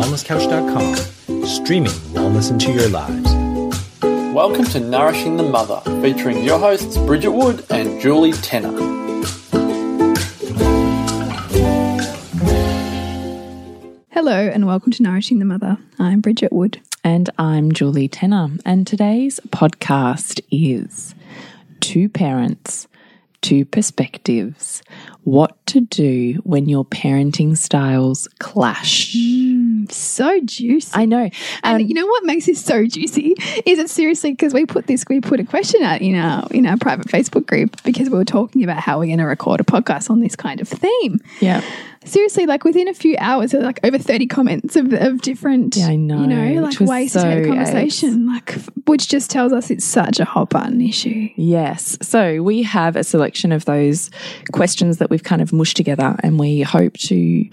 wellnesscouch.com, streaming wellness into your lives. Welcome to Nourishing the Mother, featuring your hosts Bridget Wood and Julie Tenner. Hello, and welcome to Nourishing the Mother. I'm Bridget Wood. And I'm Julie Tenner. And today's podcast is Two Parents, Two Perspectives What to Do When Your Parenting Styles Clash. So juicy. I know. and Um, you know what makes this so juicy is it seriously because we put this we put a question out in our in our private Facebook group because we were talking about how we're going to record a podcast on this kind of theme. yeah. Seriously, like within a few hours, there were like over thirty comments of, of different, Yeah, I know, you know, like ways to have a so conversation, like which just tells us it's such a hot button issue. Yes. So we have a selection of those questions that we've kind of mushed together, and we hope to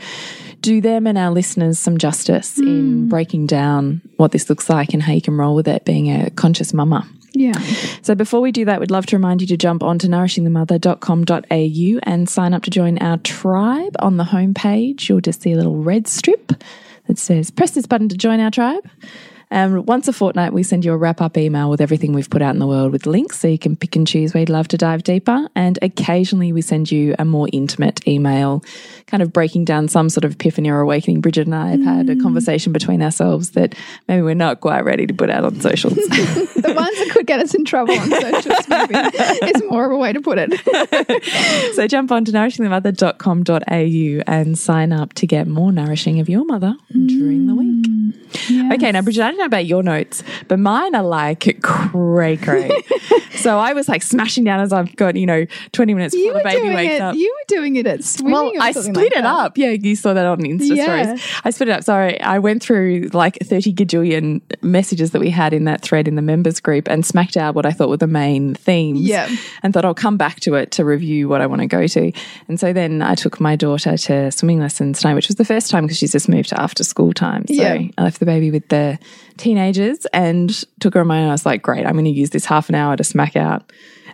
do them and our listeners some justice in hmm. breaking down what this looks like and how you can roll with it being a conscious mama. Yeah, So before we do that, we'd love to remind you to jump onto nourishingthemother.com.au and sign up to join our tribe on the homepage. You'll just see a little red strip that says press this button to join our tribe. Um, once a fortnight, we send you a wrap up email with everything we've put out in the world with links so you can pick and choose where you'd love to dive deeper. And occasionally, we send you a more intimate email, kind of breaking down some sort of epiphany or awakening. Bridget and I have had a conversation between ourselves that maybe we're not quite ready to put out on socials. the ones that could get us in trouble on socials maybe is more of a way to put it. So jump on to nourishingthemother.com.au and sign up to get more nourishing of your mother during the week. Okay, now Bridget, I don't know about your notes, but mine are like cray cray. so I was like smashing down as I've got, you know, 20 minutes You before were the baby doing wakes it. up. You were doing it at swimming. Well, I split like it that. up. Yeah, you saw that on Insta Yeah. stories. I split it up. Sorry, I went through like 30 gajillion messages that we had in that thread in the members group and smacked out what I thought were the main themes. Yeah. And thought I'll come back to it to review what I want to go to. And so then I took my daughter to swimming lessons tonight, which was the first time because she's just moved to after school time. So Yeah. I left the baby with the teenagers and took her on my. I was like, great, I'm going to use this half an hour to smack out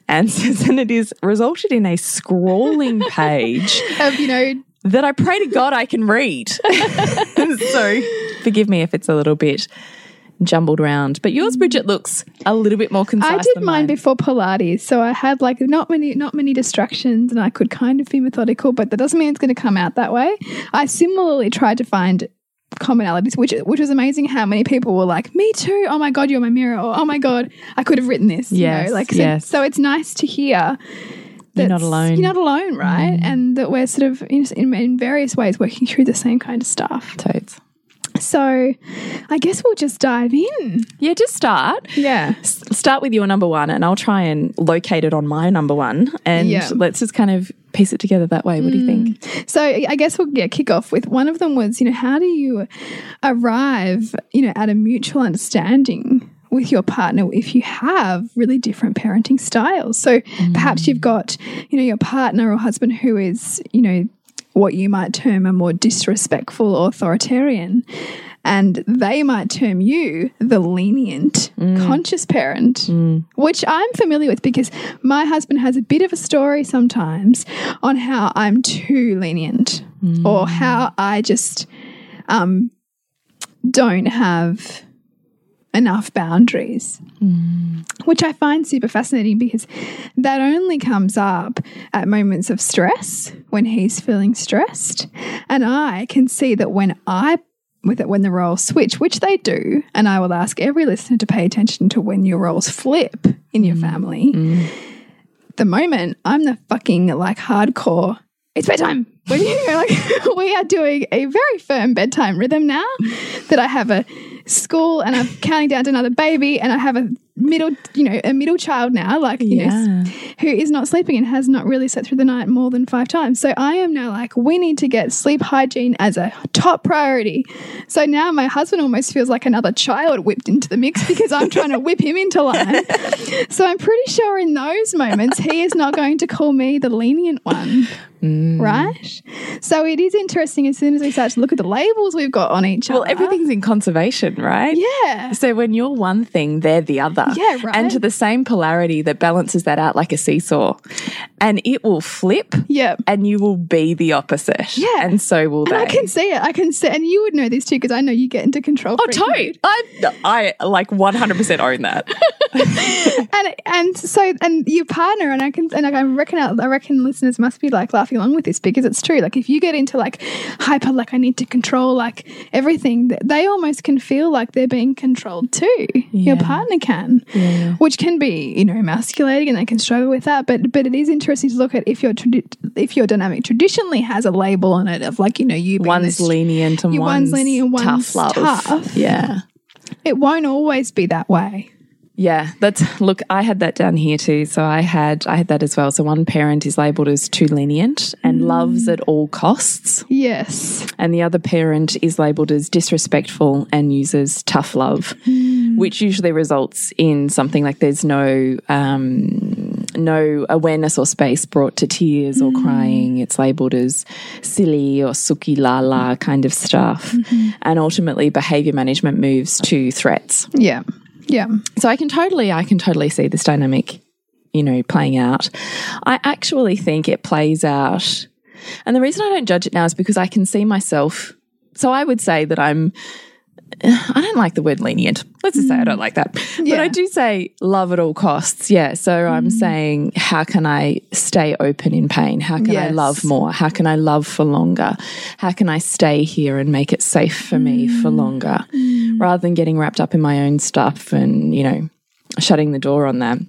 answers. And it is resulted in a scrawling page Of, you know, that I pray to God I can read. so forgive me if it's a little bit jumbled round. But yours, Bridget, looks a little bit more concise. I did mine mine before Pilates, so I had like not many not many distractions, and I could kind of be methodical. But that doesn't mean it's going to come out that way. I similarly tried to find commonalities, which which was amazing. How many people were like, "Me too." Oh my god, you're my mirror. Or oh my god, I could have written this. you Yes, know, like so, yes. so it's nice to hear. You're not alone. Mm. You're not alone, right? And that we're sort of in, in, in various ways working through the same kind of stuff. Totes. So, I guess we'll just dive in. Yeah, just start. Yeah. S- Start with your number one, and I'll try and locate it on my number one, and Yeah. let's just kind of piece it together that way. What do you think? Mm. So I guess we'll yeah, kick off with one of them was, you know, how do you arrive, you know, at a mutual understanding with your partner if you have really different parenting styles? So perhaps mm. you've got, you know, your partner or husband who is, you know, what you might term a more disrespectful authoritarian. And they might term you the lenient, mm. conscious parent, mm. which I'm familiar with because my husband has a bit of a story sometimes on how I'm too lenient mm. or how I just um, don't have enough boundaries, which I find super fascinating because that only comes up at moments of stress when he's feeling stressed. And I can see that when I with it when the roles switch, which they do, and I will ask every listener to pay attention to when your roles flip in your mm. family. The moment I'm the fucking like hardcore, it's bedtime. When you like, we are doing a very firm bedtime rhythm now. That I have a school and I'm counting down to another baby, and I have a middle, you know, a middle child now, like you know, who is not sleeping and has not really slept through the night more than five times. So I am now like, we need to get sleep hygiene as a top priority. So now my husband almost feels like another child whipped into the mix because I'm trying to whip him into line. So I'm pretty sure in those moments, he is not going to call me the lenient one. Mm. Right? So it is interesting as soon as we start to look at the labels we've got on each Well, other. everything's in conservation, right? Yeah. So when you're one thing, they're the other. Other. Yeah, right. And to the same polarity that balances that out like a seesaw. And it will flip Yeah. and you will be the opposite. Yeah. And so will And they. I can see it. I can see, and you would know this too because I know you get into control. Oh, totally. I, I like 100% own that. and and so and your partner and I can and I reckon I reckon listeners must be like laughing along with this because it's true. Like if you get into like hyper, like I need to control like everything, they almost can feel like they're being controlled too. Your partner can, which can be you know emasculating, and they can struggle with that. But but it is interesting to look at if your if your dynamic traditionally has a label on it of like you know you being One's this- lenient and Yeah, one's, one's lenient and one's tough love. tough. Yeah. it won't always be that way. Yeah, that's look. I had that down here too. So I had I had that as well. So one parent is labelled as too lenient and Mm. loves at all costs, Yes. and the other parent is labelled as disrespectful and uses tough love, Mm. which usually results in something like there's no um, no awareness or space brought to tears or Mm. crying. It's labelled as silly or suki la la kind of stuff, Mm-hmm. and ultimately behaviour management moves to threats. Yeah. Yeah. So I can totally, I can totally see this dynamic, you know, playing out. I actually think it plays out. And the reason I don't judge it now is because I can see myself. So I would say that I'm, I don't like the word lenient. Let's just say I don't like that. But I do say love at all costs. Yeah. So I'm mm. saying, how can I stay open in pain? How can I love more? How can I love for longer? How can I stay here and make it safe for me for mm. longer mm. rather than getting wrapped up in my own stuff and, you know, shutting the door on that?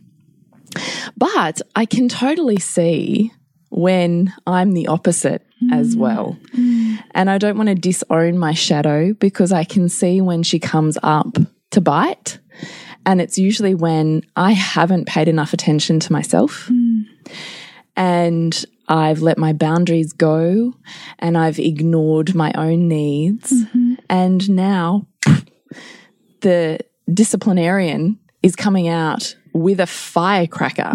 But I can totally see when I'm the opposite as mm. well. Mm. And I don't want to disown my shadow because I can see when she comes up to bite. And it's usually when I haven't paid enough attention to myself mm. and I've let my boundaries go and I've ignored my own needs. Mm-hmm. And now the disciplinarian is coming out with a firecracker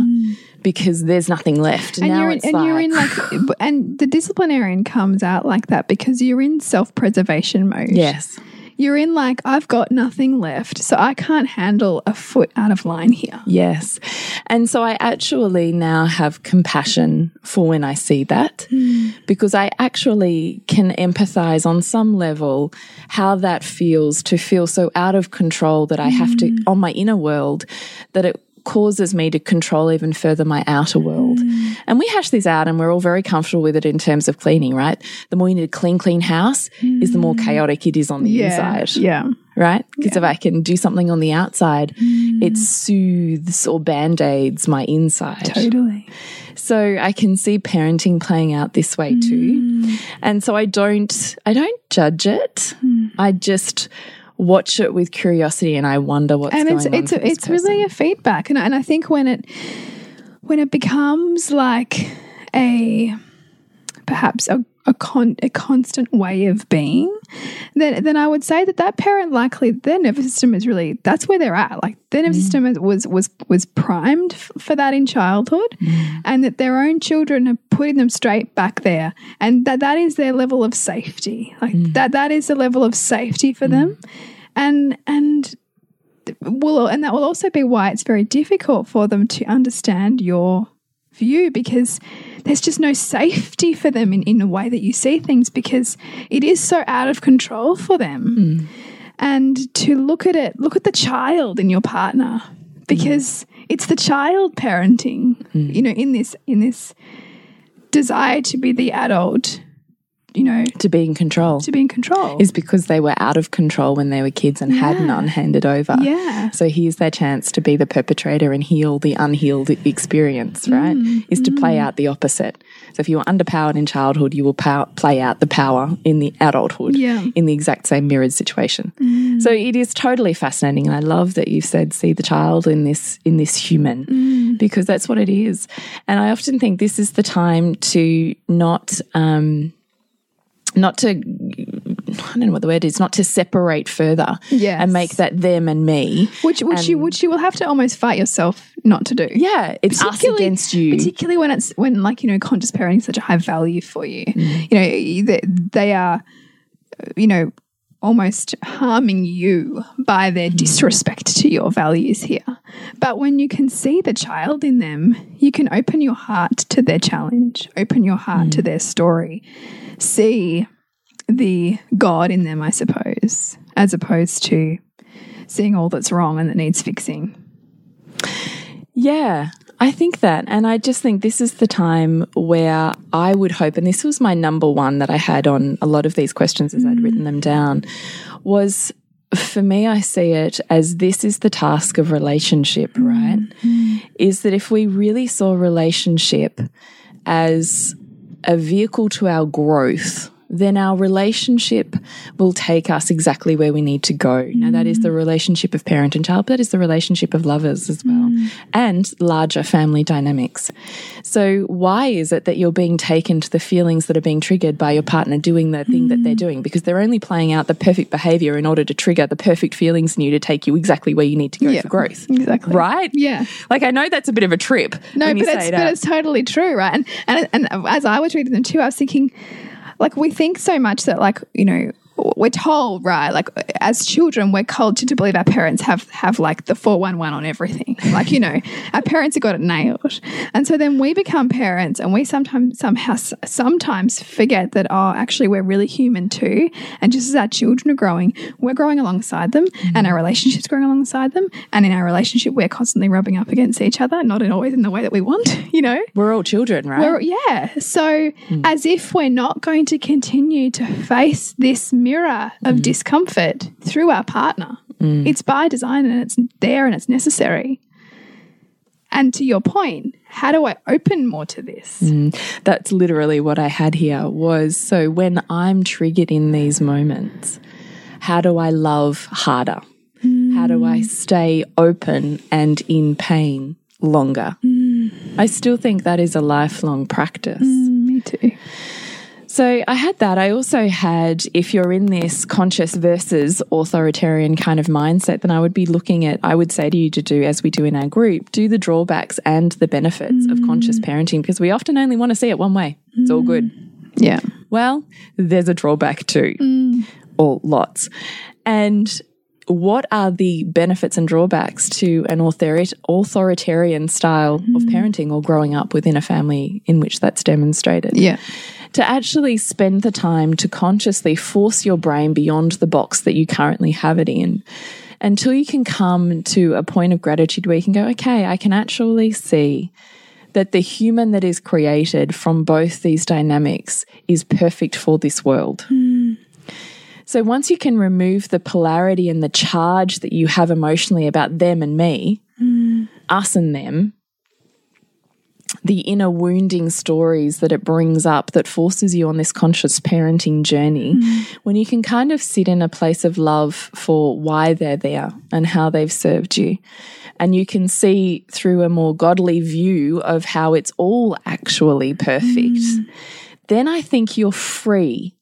because there's nothing left. and now you're in, and like, you're in like and the disciplinarian comes out like that because you're in self-preservation mode yes. you're in like i've got nothing left so i can't handle a foot out of line here Yes. And so I actually now have compassion for when I see that hmm. because I actually can empathize on some level how that feels to feel so out of control that I have to, hmm. on my inner world, that it causes me to control even further my outer world. Mm. And we hash this out and we're all very comfortable with it in terms of cleaning, right? The more you need a clean, clean house is the more mm. chaotic it is on the inside yeah right? Because if I can do something on the outside, mm. it soothes or band aids my inside. totally So I can see parenting playing out this way too. And so I don't I don't judge it. I just watch it with curiosity and I wonder what's and going it's on. it's it's really a feedback and, and i think when it when it becomes like a perhaps a a, con, a constant way of being, then then I would say that that parent likely their nervous system is really that's where they're at. Like their nervous mm. system is, was was was primed for that in childhood, mm. and that their own children are putting them straight back there, and that that is their level of safety. Like mm. that that is the level of safety for them, and and will and that will also be why it's very difficult for them to understand your view because there's just no safety for them in, in the way that you see things because it is so out of control for them. Hmm. And to look at it, look at the child in your partner because it's the child parenting, hmm. you know, in this in this desire to be the adult, you know, to be in control. to be in control. is because they were out of control when they were kids and had none handed over. Yeah. So here's their chance to be the perpetrator and heal the unhealed experience, right? Mm, is to play mm. out the opposite. So if you were underpowered in childhood, you will pow play out the power in the adulthood Yeah. in the exact same mirrored situation. Mm. So it is totally fascinating. And I love that you've said see the child in this in this human because that's what it is. And I often think this is the time to not um not to I don't know what the word is, not to separate further Yes. and make that them and me. which which you which you will have to almost fight yourself not to do. Yeah, it's us Particularly- against you. Particularly when it's when like you know conscious parenting is such a high value for you. Mm. You know they, they are, you know, almost harming you by their hmm. disrespect to your values here. But when you can see the child in them, you can open your heart to their challenge, open your heart to hmm. their story, see the God in them, I suppose, as opposed to seeing all that's wrong and that needs fixing. Yeah, I think that. And I just think this is the time where I would hope, and this was my number one that I had on a lot of these questions as I'd written them mm. down, was for me, I see it as this is the task of relationship, mm-hmm. right? Mm-hmm. Is that if we really saw relationship as a vehicle to our growth, then our relationship will take us exactly where we need to go. Now, that is the mm. relationship of parent and child, but that is the relationship of lovers as well, mm. and larger family dynamics. So, why is it that you're being taken to the feelings that are being triggered by your partner doing the thing that they're mm. doing? Because they're only playing out the perfect behavior in order to trigger the perfect feelings in you to take you exactly where you need to go Yeah, for growth. exactly. Right? Yeah. Like, I know that's a bit of a trip. No, but say it's, it but it's totally true, right? And, and and as I was reading them too, I was thinking, like, we think so much that, like, you know, we're told, right? Like, as children, we're cultured to believe our parents have have like the four one one on everything. Like, you know, our parents have got it nailed, and so then we become parents, and we sometimes somehow sometimes forget that oh, actually, we're really human too. And just as our children are growing, we're growing alongside them, mm-hmm. and our relationships growing alongside them, and in our relationship, we're constantly rubbing up against each other, not in always in the way that we want, you know. We're all children, right? We're, yeah. So, hmm. as if we're not going to continue to face this mirror of mm. discomfort through our partner, mm. it's by design and it's there and it's necessary. And to your point, how do I open more to this? Mm. That's literally what I had here was so when I'm triggered in these moments, how do I love harder? How do I stay open and in pain longer? I still think that is a lifelong practice. Me too. So I had that. I also had, if you're in this conscious versus authoritarian kind of mindset, then I would be looking at, I would say to you to do, as we do in our group, do the drawbacks and the benefits of conscious mm. parenting because we often only want to see it one way. It's all good. Mm. Yeah. Well, there's a drawback too, mm. or lots. And what are the benefits and drawbacks to an authori- authoritarian style of parenting or growing up within a family in which that's demonstrated? Yeah. To actually spend the time to consciously force your brain beyond the box that you currently have it in until you can come to a point of gratitude where you can go, okay, I can actually see that the human that is created from both these dynamics is perfect for this world. So once you can remove the polarity and the charge that you have emotionally about them and me, us and them, the inner wounding stories that it brings up that forces you on this conscious parenting journey, mm. when you can kind of sit in a place of love for why they're there and how they've served you, and you can see through a more godly view of how it's all actually perfect, mm. then I think you're free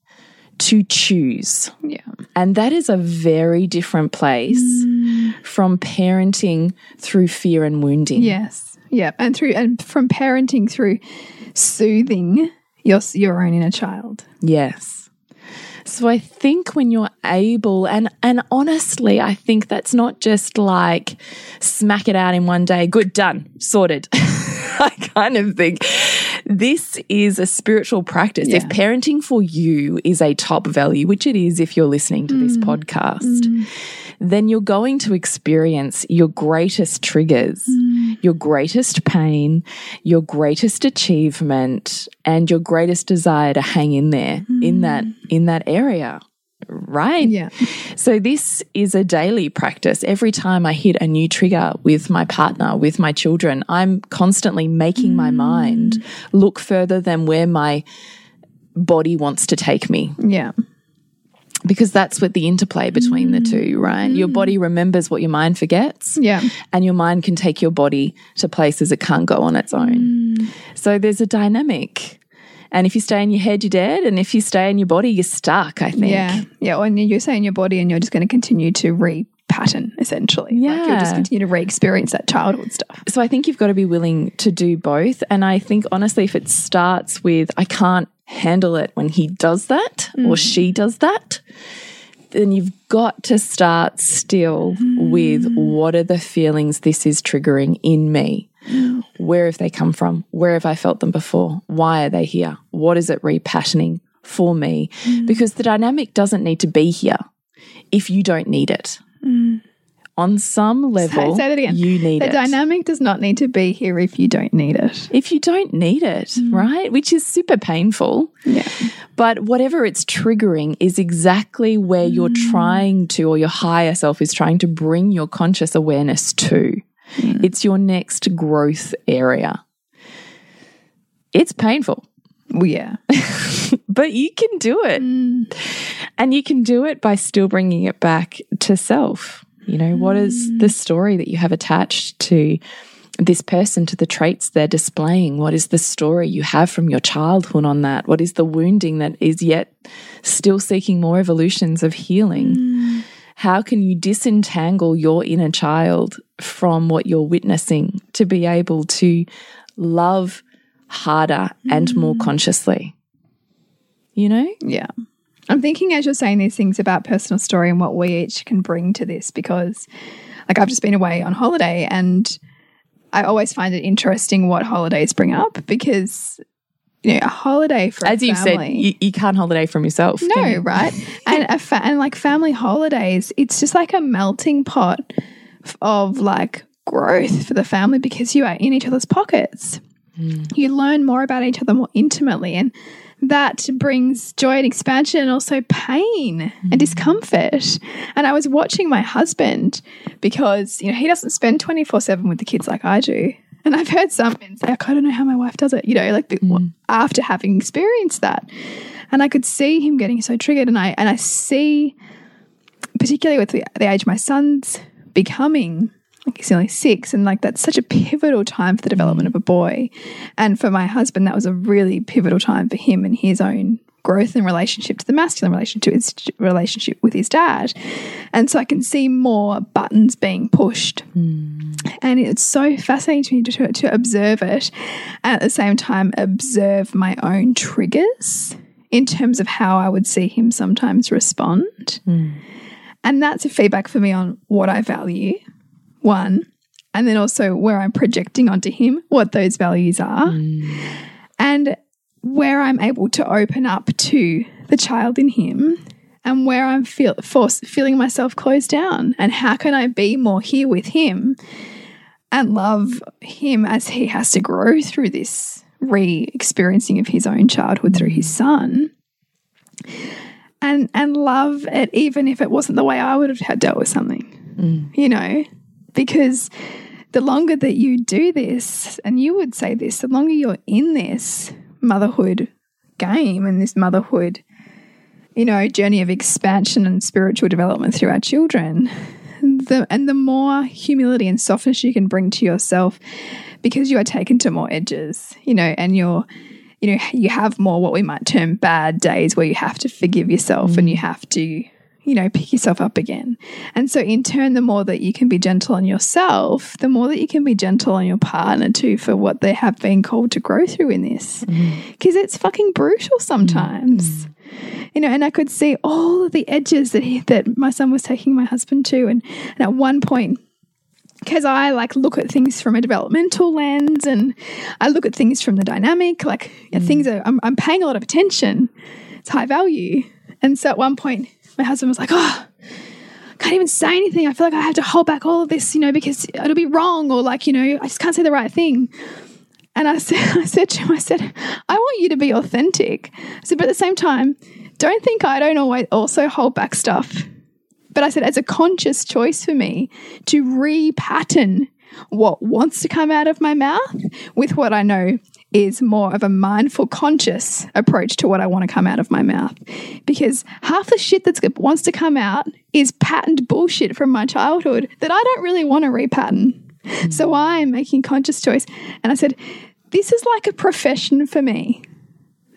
to choose. Yeah. And that is a very different place mm. from parenting through fear and wounding. Yes. Yeah. And through and from parenting through soothing your your own inner child. Yes. So I think when you're able and and honestly I think that's not just like smack it out in one day good done sorted. I kind of think this is a spiritual practice. If parenting for you is a top value, which it is if you're listening to this mm. podcast, mm. then you're going to experience your greatest triggers, mm. Your greatest pain, your greatest achievement, and your greatest desire to hang in there in hmm. that in that area. Right? Yeah. So this is a daily practice. Every time I hit a new trigger with my partner, with my children, I'm constantly making my hmm. mind look further than where my body wants to take me Yeah. Because that's what the interplay between the two, right? Your body mm. remembers what your mind forgets. Yeah. And your mind can take your body to places it can't go on its own. Mm. So there's a dynamic. And if you stay in your head, you're dead. And if you stay in your body, you're stuck, I think. Yeah. Yeah. And you're saying your body and you're just going to continue to re pattern essentially. Like you'll just Yeah. continue to re experience that childhood stuff. So I think you've got to be willing to do both. And I think honestly, if it starts with, I can't handle it when he does that or mm. she does that, then you've got to start still mm. with what are the feelings this is triggering in me? Mm. Where have they come from? Where have I felt them before? Why are they here? What is it repatterning for me? Because the dynamic doesn't need to be here if you don't need it. On some level, say that again. you need the it. dynamic does not need to be here if you don't need it. if you don't need it, mm. right? Which is super painful. Yeah. But whatever it's triggering is exactly where you're mm. trying to, or your higher self is trying to bring your conscious awareness to. Mm. It's your next growth area. It's painful, Well, yeah. but you can do it. And you can do it by still bringing it back to self. You know, what is mm. the story that you have attached to this person, to the traits they're displaying? What is the story you have from your childhood on that? What is the wounding that is yet still seeking more evolutions of healing? Mm. How can you disentangle your inner child from what you're witnessing to be able to love harder and more mm. consciously? You know? Yeah. I'm thinking as you're saying these things about personal story and what we each can bring to this because, like, I've just been away on holiday and I always find it interesting what holidays bring up because, you know, a holiday for As you said, you, you can't holiday from yourself. No, you? right? and a fa and like family holidays, it's just like a melting pot of like growth for the family because you are in each other's pockets. Hmm. You learn more about each other more intimately and that brings joy and expansion and also pain and mm. discomfort. And I was watching my husband because, you know, he doesn't spend 24/7 with the kids like I do. And I've heard some men say, like, I don't know how my wife does it, you know, like the, mm. after having experienced that. And I could see him getting so triggered. And I and I see, particularly with the, the age my son's becoming, like he's only six, and like that's such a pivotal time for the development of a boy. And for my husband, that was a really pivotal time for him and his own growth and relationship to the masculine relationship to his relationship with his dad. And so I can see more buttons being pushed. Hmm. And it's so fascinating to me to, to observe it and at the same time observe my own triggers in terms of how I would see him sometimes respond. Hmm. And that's a feedback for me on what I value, one, and then also where I'm projecting onto him what those values are, and where I'm able to open up to the child in him. And where I'm feel, force, feeling myself closed down, and how can I be more here with him and love him as he has to grow through this re experiencing of his own childhood through his son? And and love it even if it wasn't the way I would have had dealt with something mm. you know because the longer that you do this and you would say this the longer you're in this motherhood game and this motherhood you know journey of expansion and spiritual development through our children the, and the more humility and softness you can bring to yourself because you are taken to more edges, you know, and you're, you know, you have more what we might term bad days where you have to forgive yourself and you mm. have to, you know, pick yourself up again. And so, in turn, the more that you can be gentle on yourself, the more that you can be gentle on your partner too for what they have been called to grow through in this. Mm-hmm. Because it's fucking brutal sometimes mm-hmm. you know, and I could see all of the edges that he, that my son was taking my husband to, and, and at one point, because I like look at things from a developmental lens, and I look at things from the dynamic, like know, things mm. that I'm, I'm paying a lot of attention. It's high value, and so at one point, my husband was like, "Oh, I can't even say anything. I feel like I have to hold back all of this, you know, because it'll be wrong, or like, you know, I just can't say the right thing." And I said, I said to him, I said, I want you to be authentic. I said, but at the same time, don't think I don't always also hold back stuff. But I said, it's a conscious choice for me to repattern what wants to come out of my mouth with what I know is more of a mindful, conscious approach to what I want to come out of my mouth. Because half the shit that wants to come out is patterned bullshit from my childhood that I don't really want to repattern. Hmm. So I'm making conscious choice. And I said, this is like a profession for me.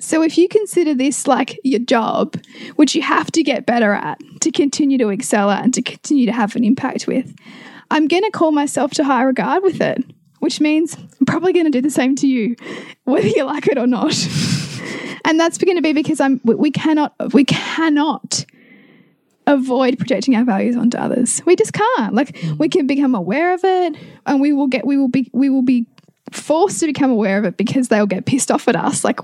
So if you consider this like your job, which you have to get better at to continue to excel at and to continue to have an impact with, I'm going to call myself to high regard with it, which means I'm probably going to do the same to you, whether you like it or not. and that's going to be because I'm we cannot we cannot avoid projecting our values onto others. We just can't. Like we can become aware of it and we will get we will be we will be forced to become aware of it because they'll get pissed off at us. Like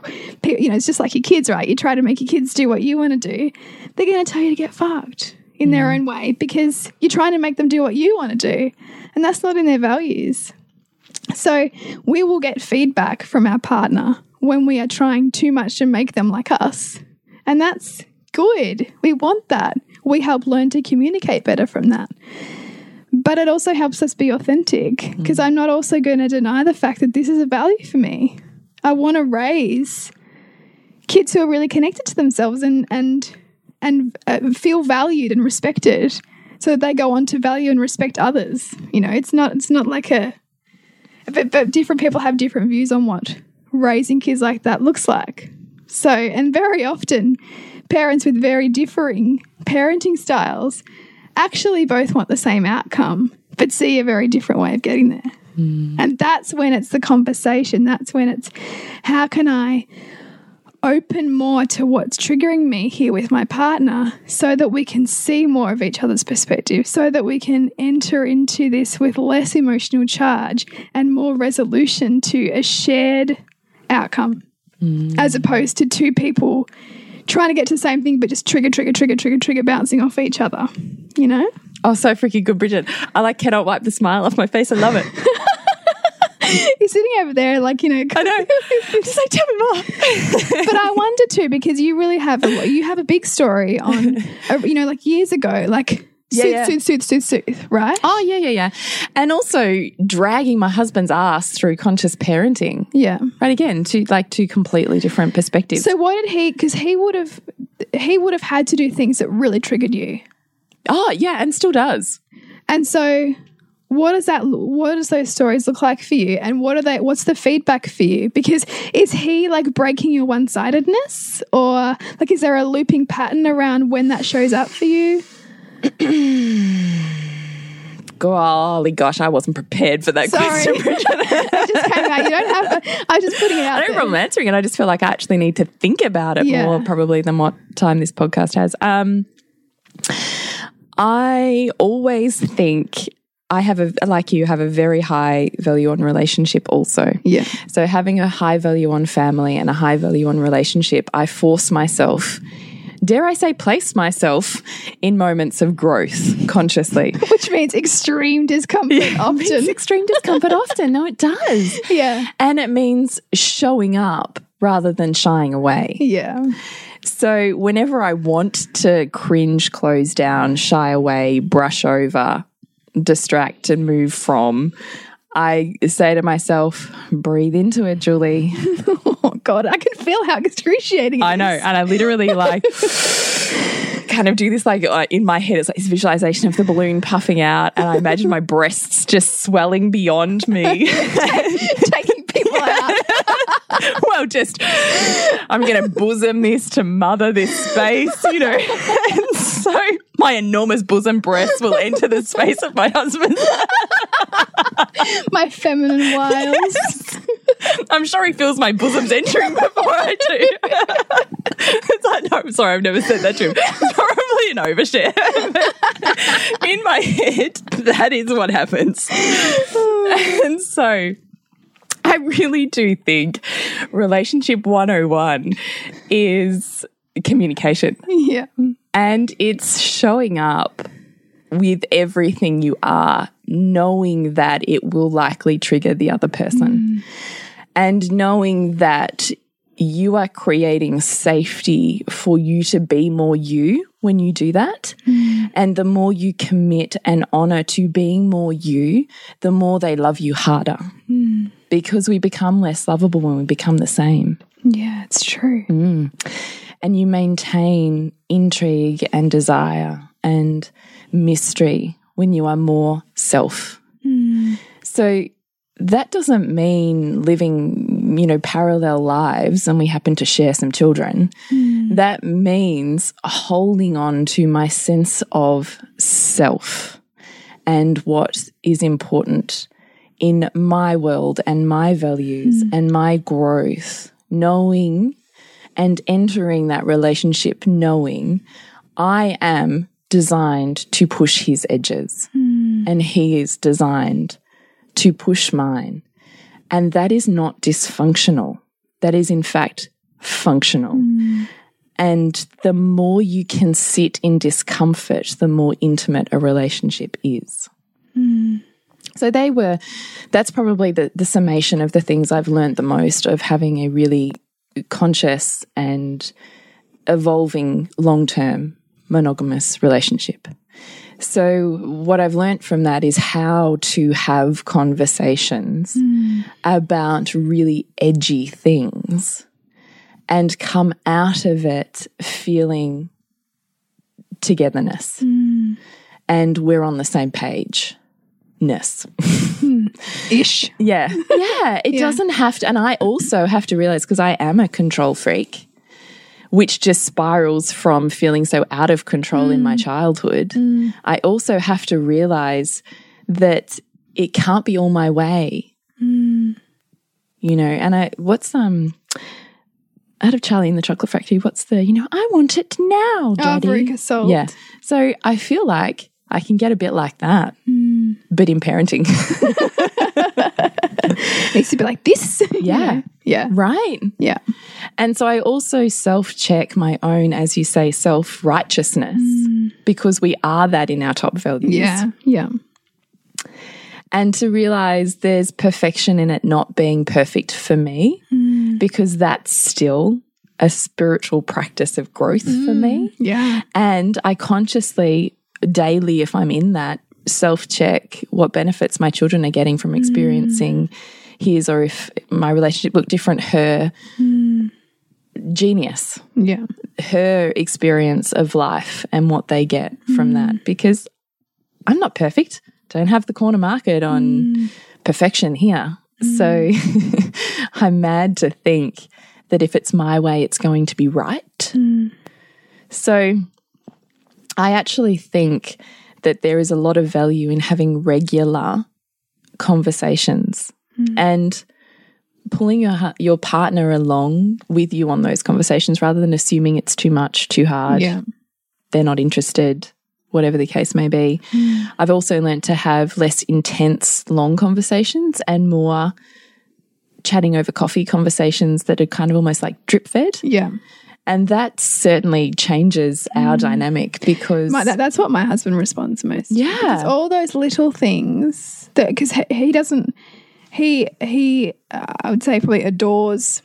you know, it's just like your kids, right? You try to make your kids do what you want to do. They're going to tell you to get fucked in their mm. own way because you're trying to make them do what you want to do. And that's not in their values. So we will get feedback from our partner when we are trying too much to make them like us. And that's good. We want that. We help learn to communicate better from that. But it also helps us be authentic because I'm not also going to deny the fact that this is a value for me. I want to raise kids who are really connected to themselves and and and uh, feel valued and respected so that they go on to value and respect others. You know, it's not it's not like a but, but different people have different views on what raising kids like that looks like. So, and very often, parents with very differing parenting styles actually both want the same outcome, but see a very different way of getting there. Hmm. And that's when it's the conversation. That's when it's how can I open more to what's triggering me here with my partner so that we can see more of each other's perspective, so that we can enter into this with less emotional charge and more resolution to a shared outcome mm. as opposed to two people trying to get to the same thing but just trigger, trigger, trigger, trigger, trigger, bouncing off each other, you know? Oh, so freaking good, Bridget. I like cannot wipe the smile off my face. I love it. You're sitting over there, like, you know, I know. Just like, tell me more. but I wonder too because you really have a you have a big story on you know like years ago like Yeah, soothe, yeah. soothe soothe soothe soothe right Oh, yeah, yeah, yeah. And also dragging my husband's ass through conscious parenting. yeah Right again, two like two completely different perspectives. so why did he because he would have he would have had to do things that really triggered you oh, yeah, and still does. and so what does that what does those stories look like for you and what are they what's the feedback for you because is he like breaking your one-sidedness or like is there a looping pattern around when that shows up for you Golly gosh, I wasn't prepared for that Sorry. question, it just came out you don't have to, i'm just putting it out I don't there. problem answering it. I just feel like I actually need to think about it Yeah. more probably than what time this podcast has. Um, I always think I have a like you have a very high value on relationship also. Yeah. So having a high value on family and a high value on relationship, I force myself dare I say place myself in moments of growth consciously. which means extreme discomfort It's often. extreme discomfort often. No, it does. Yeah. And it means showing up rather than shying away. Yeah. So, whenever I want to cringe, close down, shy away, brush over, distract, and move from, I say to myself, breathe into it, Julie. Oh God, I can feel how excruciating. it I know. is. And I literally like kind of do this like uh, in my head. It's like this visualization of the balloon puffing out. And I imagine my breasts just swelling beyond me. taking people out. well, just I'm going to bosom this to mother this space, you know. And so my enormous bosom breasts will enter the space of my husband. My feminine wiles. I'm sure he feels my bosom's entering before I do. it's like, no, I'm sorry, I've never said that to him. It's probably an overshare. In my head, that is what happens. and so I really do think relationship 101 is communication. yeah. And it's showing up with everything you are, knowing that it will likely trigger the other person. Mm. And knowing that you are creating safety for you to be more you when you do that. Mm. And the more you commit and honor to being more you, the more they love you harder. Mm. Because we become less lovable when we become the same Yeah, it's true. Mm. and you maintain intrigue and desire and mystery when you are more self. Mm. So that doesn't mean living, you know, parallel lives and we happen to share some children. Mm. That means holding on to my sense of self and what is important in my world and my values mm. and my growth, knowing and entering that relationship knowing I am designed to push his edges mm. and he is designed to push mine. And that is not dysfunctional. That is, in fact, functional. Mm. And the more you can sit in discomfort, the more intimate a relationship is. So they were, that's probably the, the summation of the things I've learned the most of having a really conscious and evolving long term monogamous relationship. So, what I've learned from that is how to have conversations hmm. about really edgy things and come out of it feeling togetherness hmm. and we're on the same page. Ness. Ish. Yeah. Yeah. It doesn't have to. And I also have to realize because I am a control freak, which just spirals from feeling so out of control in my childhood. I also have to realize that it can't be all my way. You know, and I, what's, um, out of Charlie in the Chocolate Factory, what's the, you know, I want it now, Oh, daddy. Veruca Salt. Yeah. So I feel like I can get a bit like that, but in parenting. Needs to be like this. Yeah. Yeah. right. Yeah. And so I also self check my own, as you say, self righteousness mm. because we are that in our top values. Yeah. Yeah. And to realize there's perfection in it not being perfect for me mm. because that's still a spiritual practice of growth for me. Mm. Yeah. And I consciously, daily, if I'm in that, self check what benefits my children are getting from experiencing mm. his or if my relationship looked different, her mm. genius, Yeah. her experience of life and what they get from that. Mm. Because I'm not perfect, don't have the corner market on perfection here. So I'm mad to think that if it's my way, it's going to be right. So I actually think that there is a lot of value in having regular conversations hmm. and pulling your your partner along with you on those conversations rather than assuming it's too much, too hard, Yeah. they're not interested, whatever the case may be. Hmm. I've also learned to have less intense, long conversations and more chatting over coffee conversations that are kind of almost like drip fed. Yeah. And that certainly changes our mm. dynamic because My, that, that's what my husband responds most. Yeah. Because all those little things that, because he, he doesn't, he, he, uh, I would say probably adores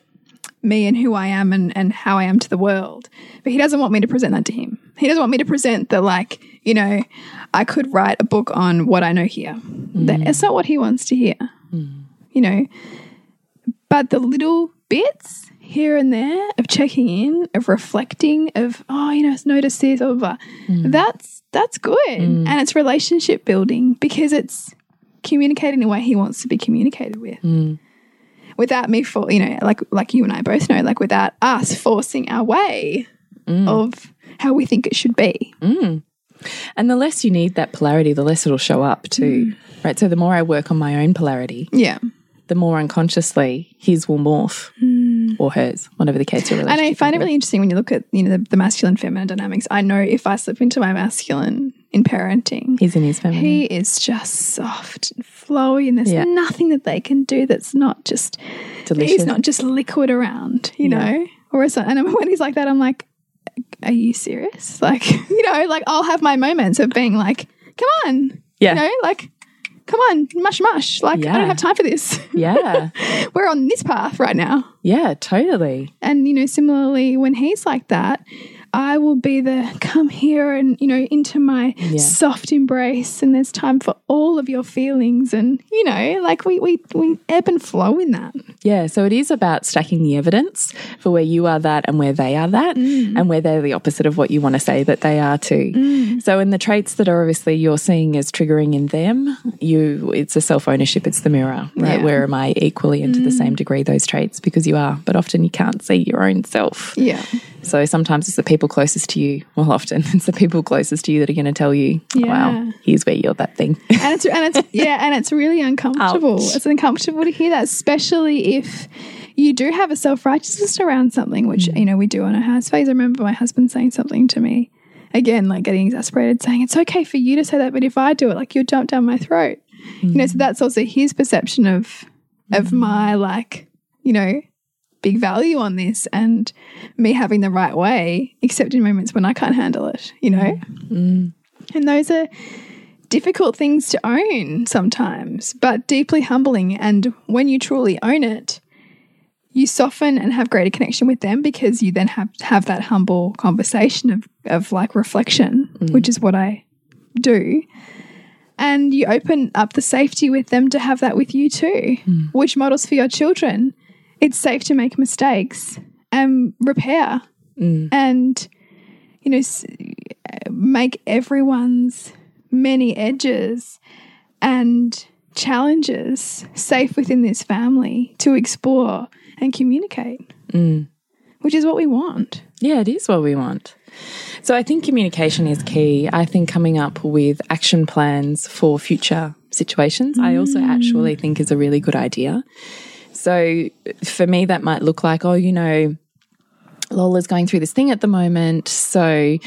me and who I am and, and how I am to the world. But he doesn't want me to present that to him. He doesn't want me to present the, like, you know, I could write a book on what I know here. Mm. That, it's not what he wants to hear, mm. you know. But the little bits here and there of checking in, of reflecting, of oh, you know, notice this, blah, blah, blah. Mm. That's that's good, mm. and it's relationship building because it's communicating the way he wants to be communicated with, mm. without me for you know, like like you and I both know, like without us forcing our way of how we think it should be. And the less you need that polarity, the less it'll show up too. Right. So the more I work on my own polarity, Yeah. the more unconsciously his will morph or hers, whatever the case And. I find it really interesting when you look at you know the, the masculine feminine dynamics. I know if I slip into my masculine in parenting, He's in his feminine. he is just soft and flowy, and there's Yeah. nothing that they can do that's not just Delicious. he's not just liquid around, you know. Or is and when he's like that, I'm like, are you serious? Like you know, like I'll have my moments of being like, come on, Yeah. you know, like. Come on, mush mush. Like, I don't have time for this. yeah. We're on this path right now. Yeah, totally. And, you know, similarly, when he's like that, I will be the come here and, you know, into my soft embrace. And there's time for all of your feelings. And, you know, like we, we, we ebb and flow in that. Yeah. So it is about stacking the evidence for where you are that and where they are that, mm. and where they're the opposite of what you want to say that they are too. Mm. So in the traits that are obviously you're seeing as triggering in them, you it's a self ownership, it's the mirror, right? Yeah. Where am I equally and to the mm. same degree those traits? Because you are, but often you can't see your own self. Yeah. So sometimes it's the people closest to you. Well, often it's the people closest to you that are going to tell you, Yeah. "Wow, here's where you're that thing." And it's, and it's, yeah, and it's really uncomfortable. Ouch. It's uncomfortable to hear that, especially if you do have a self righteousness around something, which, mm. you know, we do on a house phase. I remember my husband saying something to me again, like getting exasperated, saying, It's okay for you to say that, but if I do it, like you'll jump down my throat. You know, so mm. that's also his perception of of mm. my like, you know, big value on this and me having the right way, except in moments when I can't handle it, you know? Mm. Mm. And those are difficult things to own sometimes, but deeply humbling. And when you truly own it, you soften and have greater connection with them because you then have have that humble conversation of, of like reflection, mm. which is what I do. And you open up the safety with them to have that with you too, which models for your children. It's safe to make mistakes and repair mm. and, you know, make everyone's many edges and challenges safe within this family to explore and communicate, mm. which is what we want. Yeah, it is what we want. So I think communication is key. I think coming up with action plans for future situations, I also mm. actually think is a really good idea. So for me, that might look like, oh, you know, Lola's going through this thing at the moment. So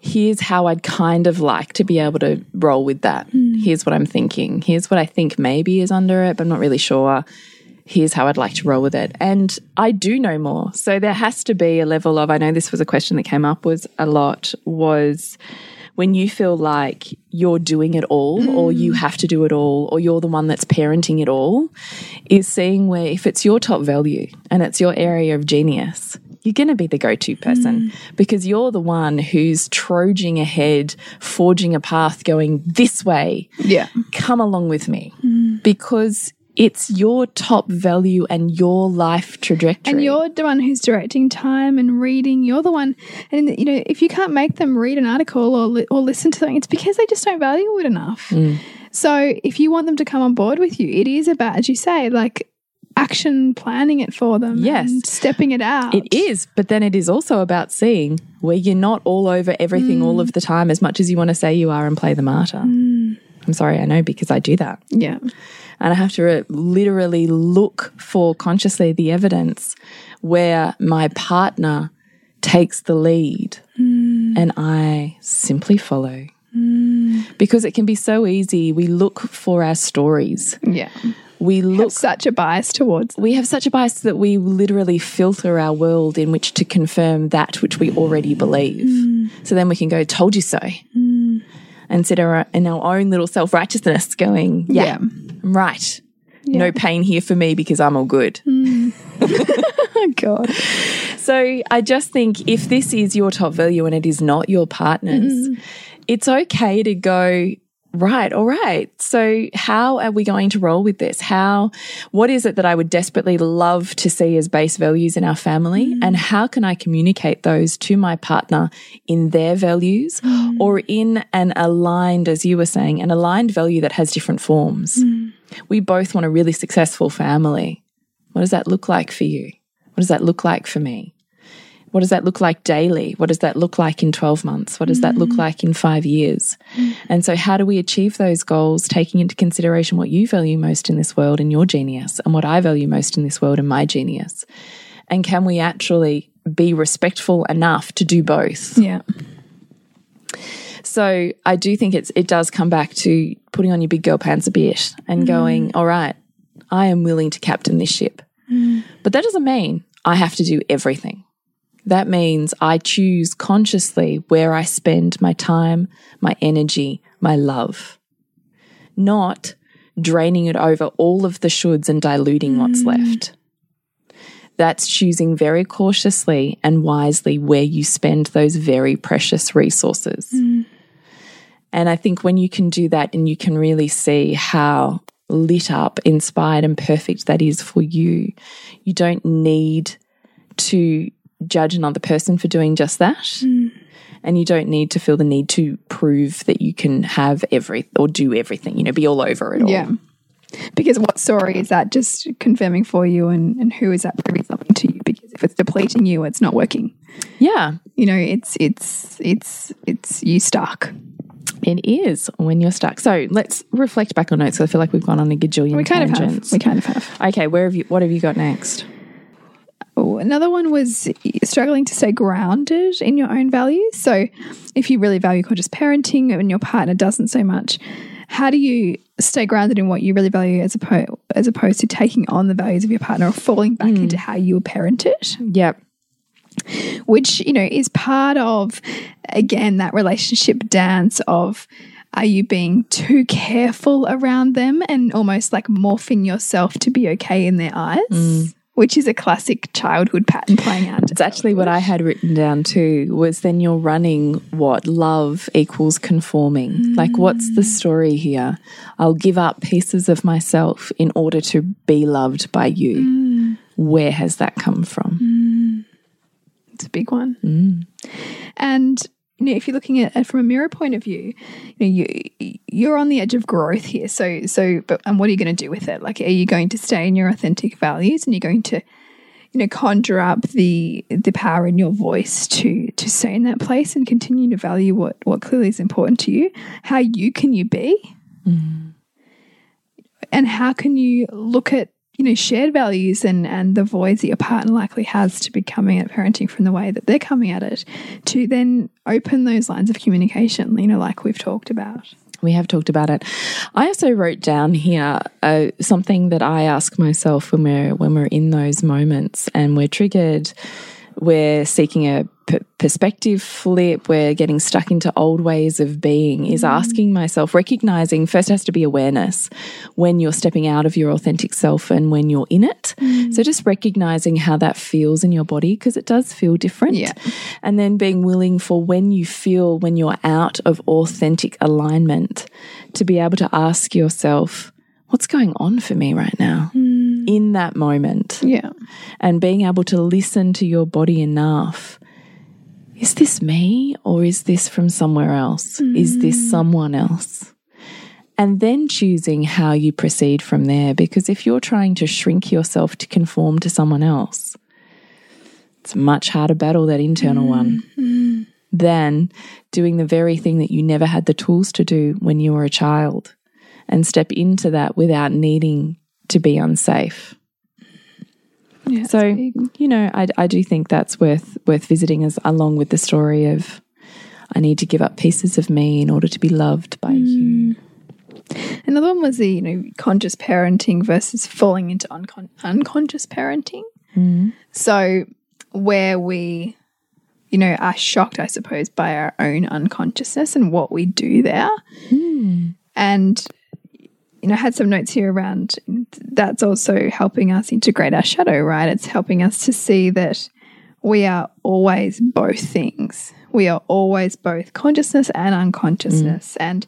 here's how I'd kind of like to be able to roll with that. Mm. Here's what I'm thinking. Here's what I think maybe is under it, but I'm not really sure. Here's how I'd like to roll with it. And I do know more. So there has to be a level of, I know this was a question that came up was a lot, was when you feel like you're doing it all or you mm. have to do it all or you're the one that's parenting it all is seeing where if it's your top value and it's your area of genius you're going to be the go-to person mm. because you're the one who's trudging ahead forging a path going this way. Yeah. come along with me. Mm. Because it's your top value and your life trajectory And you're the one who's directing time and reading. You're the one, and you know, if you can't make them read an article or li or listen to something, it's because they just don't value it enough. Mm. So if you want them to come on board with you, it is about, as you say, like action planning it for them. Yes. and stepping it out. It is, but then it is also about seeing where you're not all over everything all mm. of the time as much as you want to say you are and play the martyr. Mm. I'm sorry, I know because I do that. Yeah. And I have to literally look for consciously the evidence where my partner takes the lead mm. and I simply follow. Mm. Because it can be so easy. We look for our stories. Yeah. We look Such a bias towards. we have such a bias that we literally filter our world in which to confirm that which we already believe. Mm. So then we can go, told you so. And sit in our own little self righteousness going, yeah, Yeah. I'm right. No pain here for me because I'm all good. Oh God. So I just think if this is your top value and it is not your partner's, mm. it's okay to go, right, all right. So how are we going to roll with this? How, what is it that I would desperately love to see as base values in our family? Mm-hmm. And how can I communicate those to my partner in their values mm-hmm. or in an aligned, as you were saying, an aligned value that has different forms? Mm-hmm. We both want a really successful family. What does that look like for you? What does that look like for me? What does that look like daily? What does that look like in 12 months? What does that look mm-hmm. like in five years? Mm-hmm. And so, how do we achieve those goals, taking into consideration what you value most in this world and your genius, and what I value most in this world and my genius? And can we actually be respectful enough to do both? Yeah. So I do think it's it does come back to putting on your big girl pants a bit and mm-hmm. going, all right, I am willing to captain this ship. But that doesn't mean I have to do everything. That means I choose consciously where I spend my time, my energy, my love, not draining it over all of the shoulds and diluting what's mm. left. That's choosing very cautiously and wisely where you spend those very precious resources. Mm. And I think when you can do that and you can really see how lit up, inspired, and perfect that is for you, you don't need to judge another person for doing just that. Mm. And you don't need to feel the need to prove that you can have every or do everything, you know, be all over it all. Yeah. Because what story is that just confirming for you and, and who is that proving something to you? Because if it's depleting you, it's not working. Yeah. You know, it's it's it's it's you stuck. It is when you're stuck. So let's reflect back on notes. I feel like we've gone on a gajillion We kind of have. tangents. We kind of have. Okay, where have you? What have you got next? Another one was struggling to stay grounded in your own values. So, if you really value conscious parenting and your partner doesn't so much, how do you stay grounded in what you really value as opposed as opposed to taking on the values of your partner or falling back hmm. into how you were parented? Yep. which you know is part of again that relationship dance of are you being too careful around them and almost like morphing yourself to be okay in their eyes mm. Which is a classic childhood pattern playing out It's actually what I had written down too was then you're running what love equals conforming. Mm. Like, what's the story here? I'll give up pieces of myself in order to be loved by you. Mm. Where has that come from? Mm. it's a big one and you know, if you're looking at it from a mirror point of view, you know, you you're on the edge of growth here. So so but and what are you going to do with it? Like are you going to stay in your authentic values and you're going to you know conjure up the the power in your voice to to stay in that place and continue to value what what clearly is important to you? How you can you be? Mm-hmm. And how can you look at you know shared values and and the voids that your partner likely has to be coming at parenting from the way that they're coming at it to then open those lines of communication you know like we've talked about We have talked about it. I also wrote down here uh, something that I ask myself when we're when we're in those moments and we're triggered. We're seeking a perspective flip. We're getting stuck into old ways of being. Is mm. asking myself, recognizing first has to be awareness when you're stepping out of your authentic self and when you're in it. Mm. So just recognizing how that feels in your body because it does feel different. Yeah. And then being willing for when you feel when you're out of authentic alignment to be able to ask yourself, what's going on for me right now mm. in that moment? yeah And being able to listen to your body enough. Is this me or is this from somewhere else? Is this mm. someone else? And then choosing how you proceed from there. Because if you're trying to shrink yourself to conform to someone else, it's a much harder battle, that internal one, mm-hmm. than doing the very thing that you never had the tools to do when you were a child and step into that without needing to be unsafe. Yeah So, you know, I, I do think that's worth worth visiting as along with the story of I need to give up pieces of me in order to be loved by mm. you. another one was the you know conscious parenting versus falling into uncon- unconscious parenting. Mm. So where we you know are shocked i suppose by our own unconsciousness and what we do there. Hmm. And you know, I had some notes here around that's also helping us integrate our shadow, right? It's helping us to see that we are always both things. We are always both consciousness and unconsciousness. Mm. And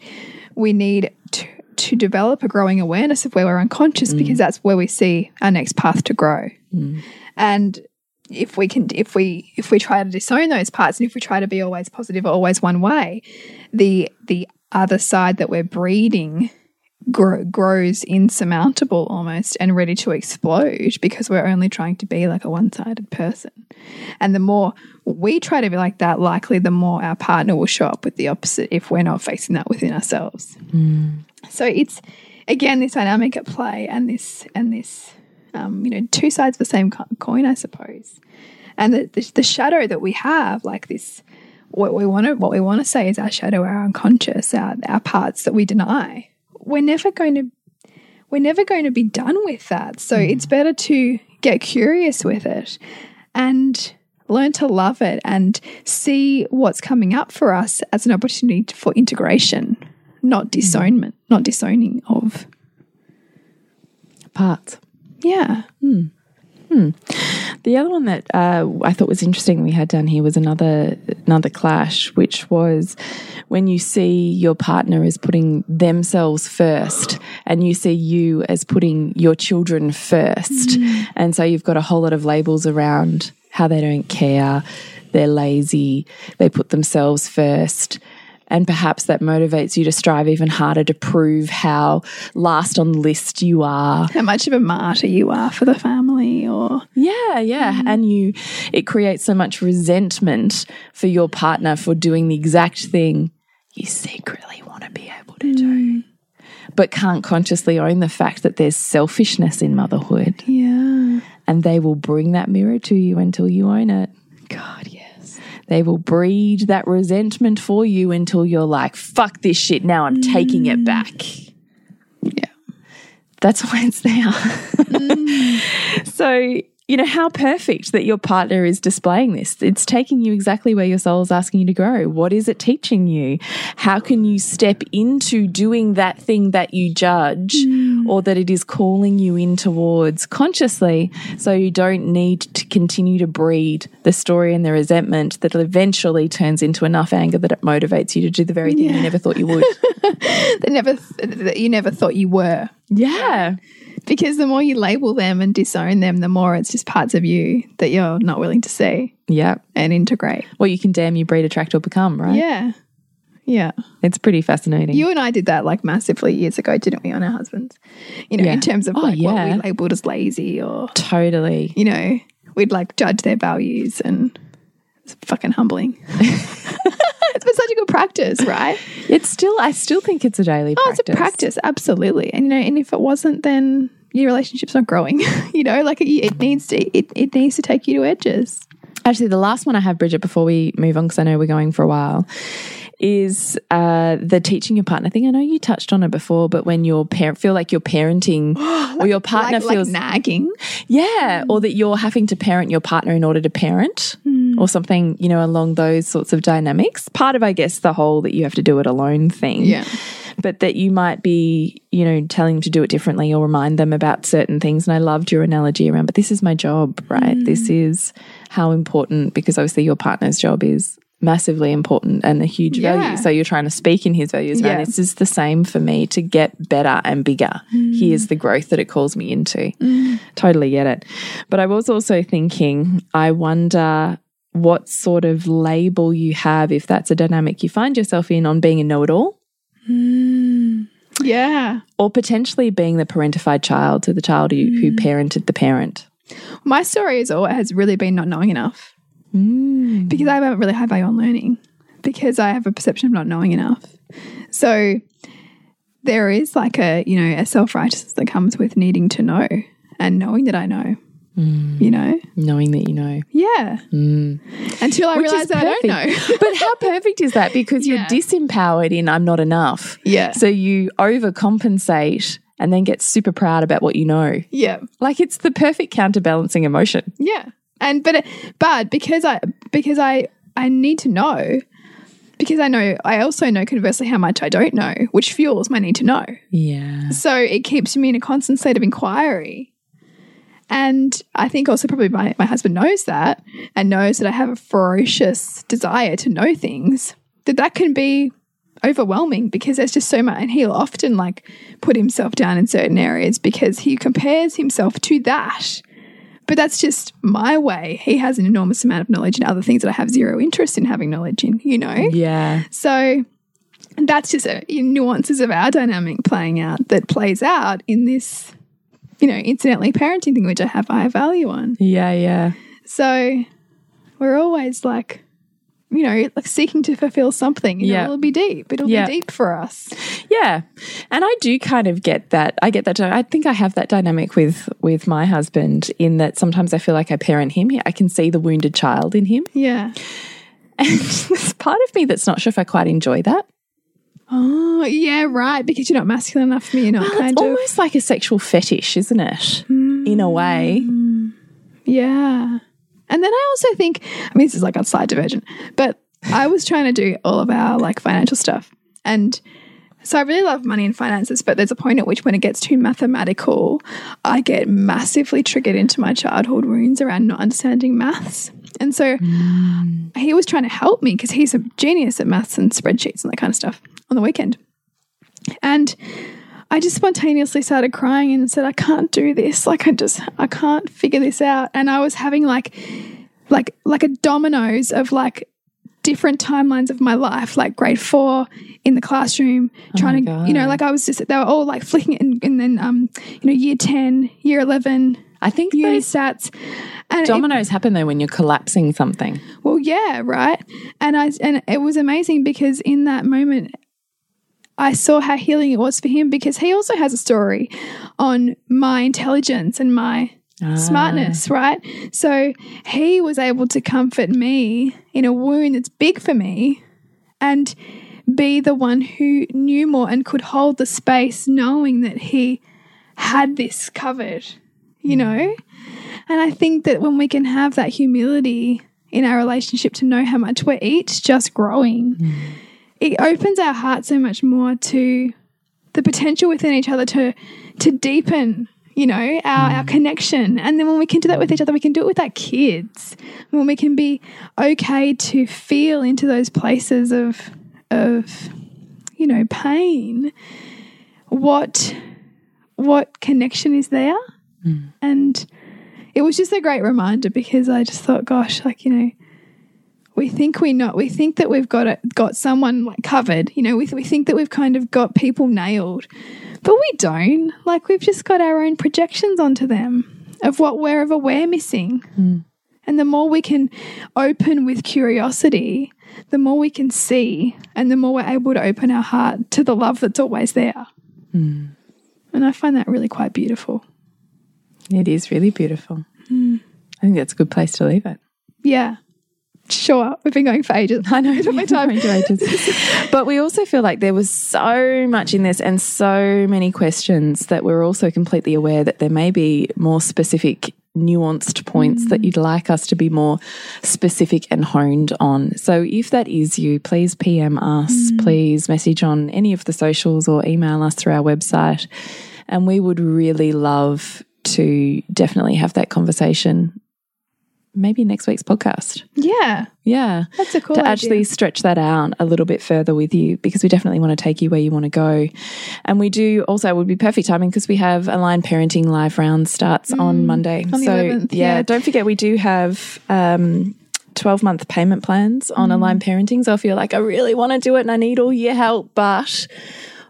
we need to, to develop a growing awareness of where we're unconscious mm. because that's where we see our next path to grow. Mm. And if we can if we if we try to disown those parts and if we try to be always positive always one way the the other side that we're breeding grow, grows insurmountable almost and ready to explode because we're only trying to be like a one-sided person. And the more we try to be like that likely the more our partner will show up with the opposite if we're not facing that within ourselves. So it's again this dynamic at play and this and this um, you know two sides of the same coin i suppose. And the, the, the shadow that we have like this what we want to what we want to say is our shadow our unconscious our, our parts that we deny we're never going to we're never going to be done with that. So mm. it's better to get curious with it and learn to love it and see what's coming up for us as an opportunity for integration not mm. disownment not disowning of Parts. yeah hmm. The other one that uh, I thought was interesting we had down here was another another clash, which was when you see your partner as putting themselves first, and you see you as putting your children first, and so you've got a whole lot of labels around how they don't care, they're lazy, they put themselves first. And perhaps that motivates you to strive even harder to prove how last on the list you are. how much of a martyr you are for the family or Yeah, yeah. Mm. And you, it creates so much resentment for your partner for doing the exact thing you secretly want to be able to do, mm. but can't consciously own the fact that there's selfishness in motherhood. yeah and they will bring that mirror to you until you own it. God, yes. They will breed that resentment for you until you're like, fuck this shit, now I'm taking it mm. back. Yeah. That's why it's there. Mm. so, you know, how perfect that your partner is displaying this. It's taking you exactly where your soul is asking you to grow. What is it teaching you? How can you step into doing that thing that you judge mm. or that it is calling you in towards consciously so you don't need to continue to breed the story and the resentment that eventually turns into enough anger that it motivates you to do the very thing you never thought you would. That never that you never thought you were. yeah. Because the more you label them and disown them, the more it's just parts of you that you're not willing to see Yeah. and integrate. Well, you can damn you breed, attract, or become, right? Yeah. Yeah. It's pretty fascinating. You and I did that like massively years ago, didn't we, on our husbands? You know, Yeah. in terms of Oh, like what we labeled as lazy or, totally. you know, we'd like judge their values and it's fucking humbling. it's been such a good practice, right? It's still, I still think it's a daily Oh, practice. it's a practice, absolutely. And you know, and if it wasn't, then your relationship's not growing. you know, like it, it needs to, it, it needs to take you to edges. Actually, the last one I have, Bridget, before we move on, because I know we're going for a while, is uh, the teaching your partner thing. I know you touched on it before, but when your parent feel like you're parenting or your partner like, feels, like nagging. yeah, or that you're having to parent your partner in order to parent. Or something, you know, along those sorts of dynamics. Part of, I guess, the whole that you have to do it alone thing. Yeah. but that you might be, you know, telling them to do it differently or remind them about certain things. And I loved your analogy around, but this is my job, right? This is how important, because obviously your partner's job is massively important and a huge Yeah. value. So you're trying to speak in his values Yeah. this is the same for me to get better and bigger. Here's the growth that it calls me into. Mm. Totally get it. But I was also thinking, I wonder what sort of label you have if that's a dynamic you find yourself in on being a know-it-all mm. Yeah. or potentially being the parentified child to the child who, who mm. parented the parent. My story is all has really been not knowing enough Mm. because I have a really high value on learning because I have a perception of not knowing enough. So there is like a you know a self righteousness that comes with needing to know and knowing that I know. Mm. You know, Knowing that you know. yeah. Mm. Until I realize that I don't know. but how perfect is that? Because Yeah. you're disempowered in I'm not enough. Yeah. So you overcompensate and then get super proud about what you know. yeah. Like it's the perfect counterbalancing emotion. Yeah. And but but because I because I I need to know because I know I also know conversely how much I don't know, which fuels my need to know. Yeah. So it keeps me in a constant state of inquiry. And I think also probably my, my husband knows that and knows that I have a ferocious desire to know things, that that can be overwhelming because there's just so much. And he'll often like put himself down in certain areas because he compares himself to that. But that's just my way. He has an enormous amount of knowledge in other things that I have zero interest in having knowledge in, you know? Yeah. So that's just a, nuances of our dynamic playing out that plays out in this, you know, incidentally parenting thing, which I have high value on. Yeah. Yeah. So we're always like, you know, like seeking to fulfill something. You know, Yeah. it'll be deep. It'll Yeah. be deep for us. Yeah. And I do kind of get that. I get that. I think I have that dynamic with with my husband in that sometimes I feel like I parent him. I can see the wounded child in him. Yeah. And there's part of me that's not sure if I quite enjoy that. Oh, yeah, right. Because you're not masculine enough for me. You're not Well, kind it's of. almost like a sexual fetish, isn't it? In a way. Mm. Yeah. And then I also think, I mean, this is like a side diversion, but I was trying to do all of our like financial stuff. And so I really love money and finances, but there's a point at which when it gets too mathematical, I get massively triggered into my childhood wounds around not understanding maths. And so he was trying to help me because he's a genius at maths and spreadsheets and that kind of stuff on the weekend. And I just spontaneously started crying and said, I can't do this. Like I just I can't figure this out. And I was having like like like a dominoes of like different timelines of my life, like grade four in the classroom, trying to you know, like I was just they were all like flicking it and, and then um, you know, year ten, year eleven, I think those stats. And it- dominoes happen though when you're collapsing something. well, yeah, right. And I and it was amazing because in that moment I saw how healing it was for him because he also has a story on my intelligence and my ah. smartness, right? So he was able to comfort me in a wound that's big for me and be the one who knew more and could hold the space knowing that he had this covered, you hmm. know? And I think that when we can have that humility in our relationship to know how much we're each just growing, hmm. It opens our heart so much more to the potential within each other to to deepen you know our, our mm. connection. And then when we can do that with each other we can do it with our kids. When we can be okay to feel into those places of of you know pain what what connection is there? Mm. And it was just a great reminder because i just thought gosh like you know we think we not. We think that we've got it got someone like covered you know we, we think that we've kind of got people nailed. But we don't. Like we've just got our own projections onto them of what wherever we're missing. Hmm. And the more we can open with curiosity the more we can see and the more we're able to open our heart to the love that's always there. Hmm. And i find that really quite beautiful. It is really beautiful. Hmm. I think that's a good place to leave it. yeah sure we've been going for ages I know. My time. Ages. but we also feel like there was so much in this and so many questions that we're also completely aware that there may be more specific, nuanced points that mm. you'd like us to be more specific and honed on. So if that is you, please PM us, mm. please message on any of the socials or email us through our website. And we would really love to definitely have that conversation. Maybe next week's podcast. yeah Yeah. That's a cool To idea. actually stretch that out a little bit further with you because we definitely want to take you where you want to go. And we do also, it would be perfect timing because we have Aligned Parenting live round starts on Monday. Mm, on so, 11th, yeah, yeah. don't forget we do have. Um, 12 month payment plans on Mm. aligned parenting. So if you're like, I really want to do it and I need all your help, but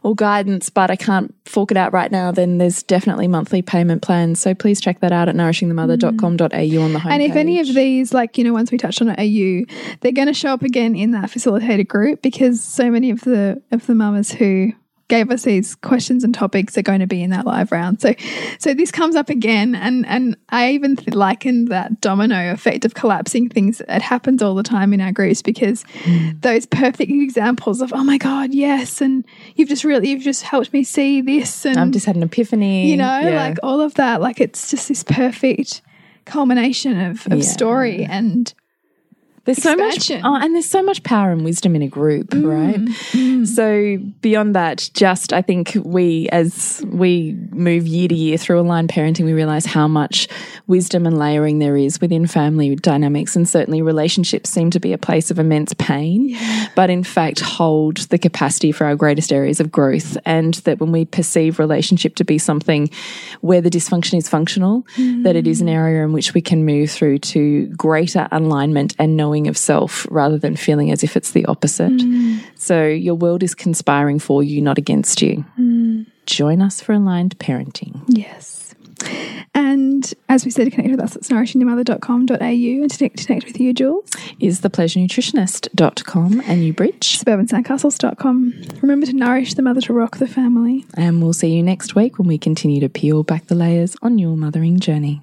or guidance, but I can't fork it out right now, then there's definitely monthly payment plans. So please check that out at nourishingthemother.com.au on the homepage. And if any of these, like, you know, once we touched on you, they're going to show up again in that facilitated group because so many of the, of the mamas who gave us these questions and topics are going to be in that live round. So, so this comes up again. And, and I even th- liken that domino effect of collapsing things. It happens all the time in our groups because hmm. those perfect examples of, oh my God, yes. And you've just really, you've just helped me see this. And I've just had an epiphany. you know Yeah. like all of that like it's just this perfect culmination of, of Yeah. story and There's so much, oh, and there's so much power and wisdom in a group, Mm, right? So beyond that, just I think we, as we move year to year through aligned parenting, we realize how much wisdom and layering there is within family dynamics, and certainly relationships seem to be a place of immense pain, but in fact hold the capacity for our greatest areas of growth, and that when we perceive relationship to be something where the dysfunction is functional, that it is an area in which we can move through to greater alignment and knowing of self rather than feeling as if it's the opposite. Mm. So your world is conspiring for you, not against you. Mm. Join us for aligned parenting. yes and as we said connect with us it's nourishingthemother.com.au and to connect, to connect with you jules Is thepleasurenutritionist.com and you bridge. suburbansandcastles.com remember to nourish the mother to rock the family And we'll see you next week when we continue to peel back the layers on your mothering journey.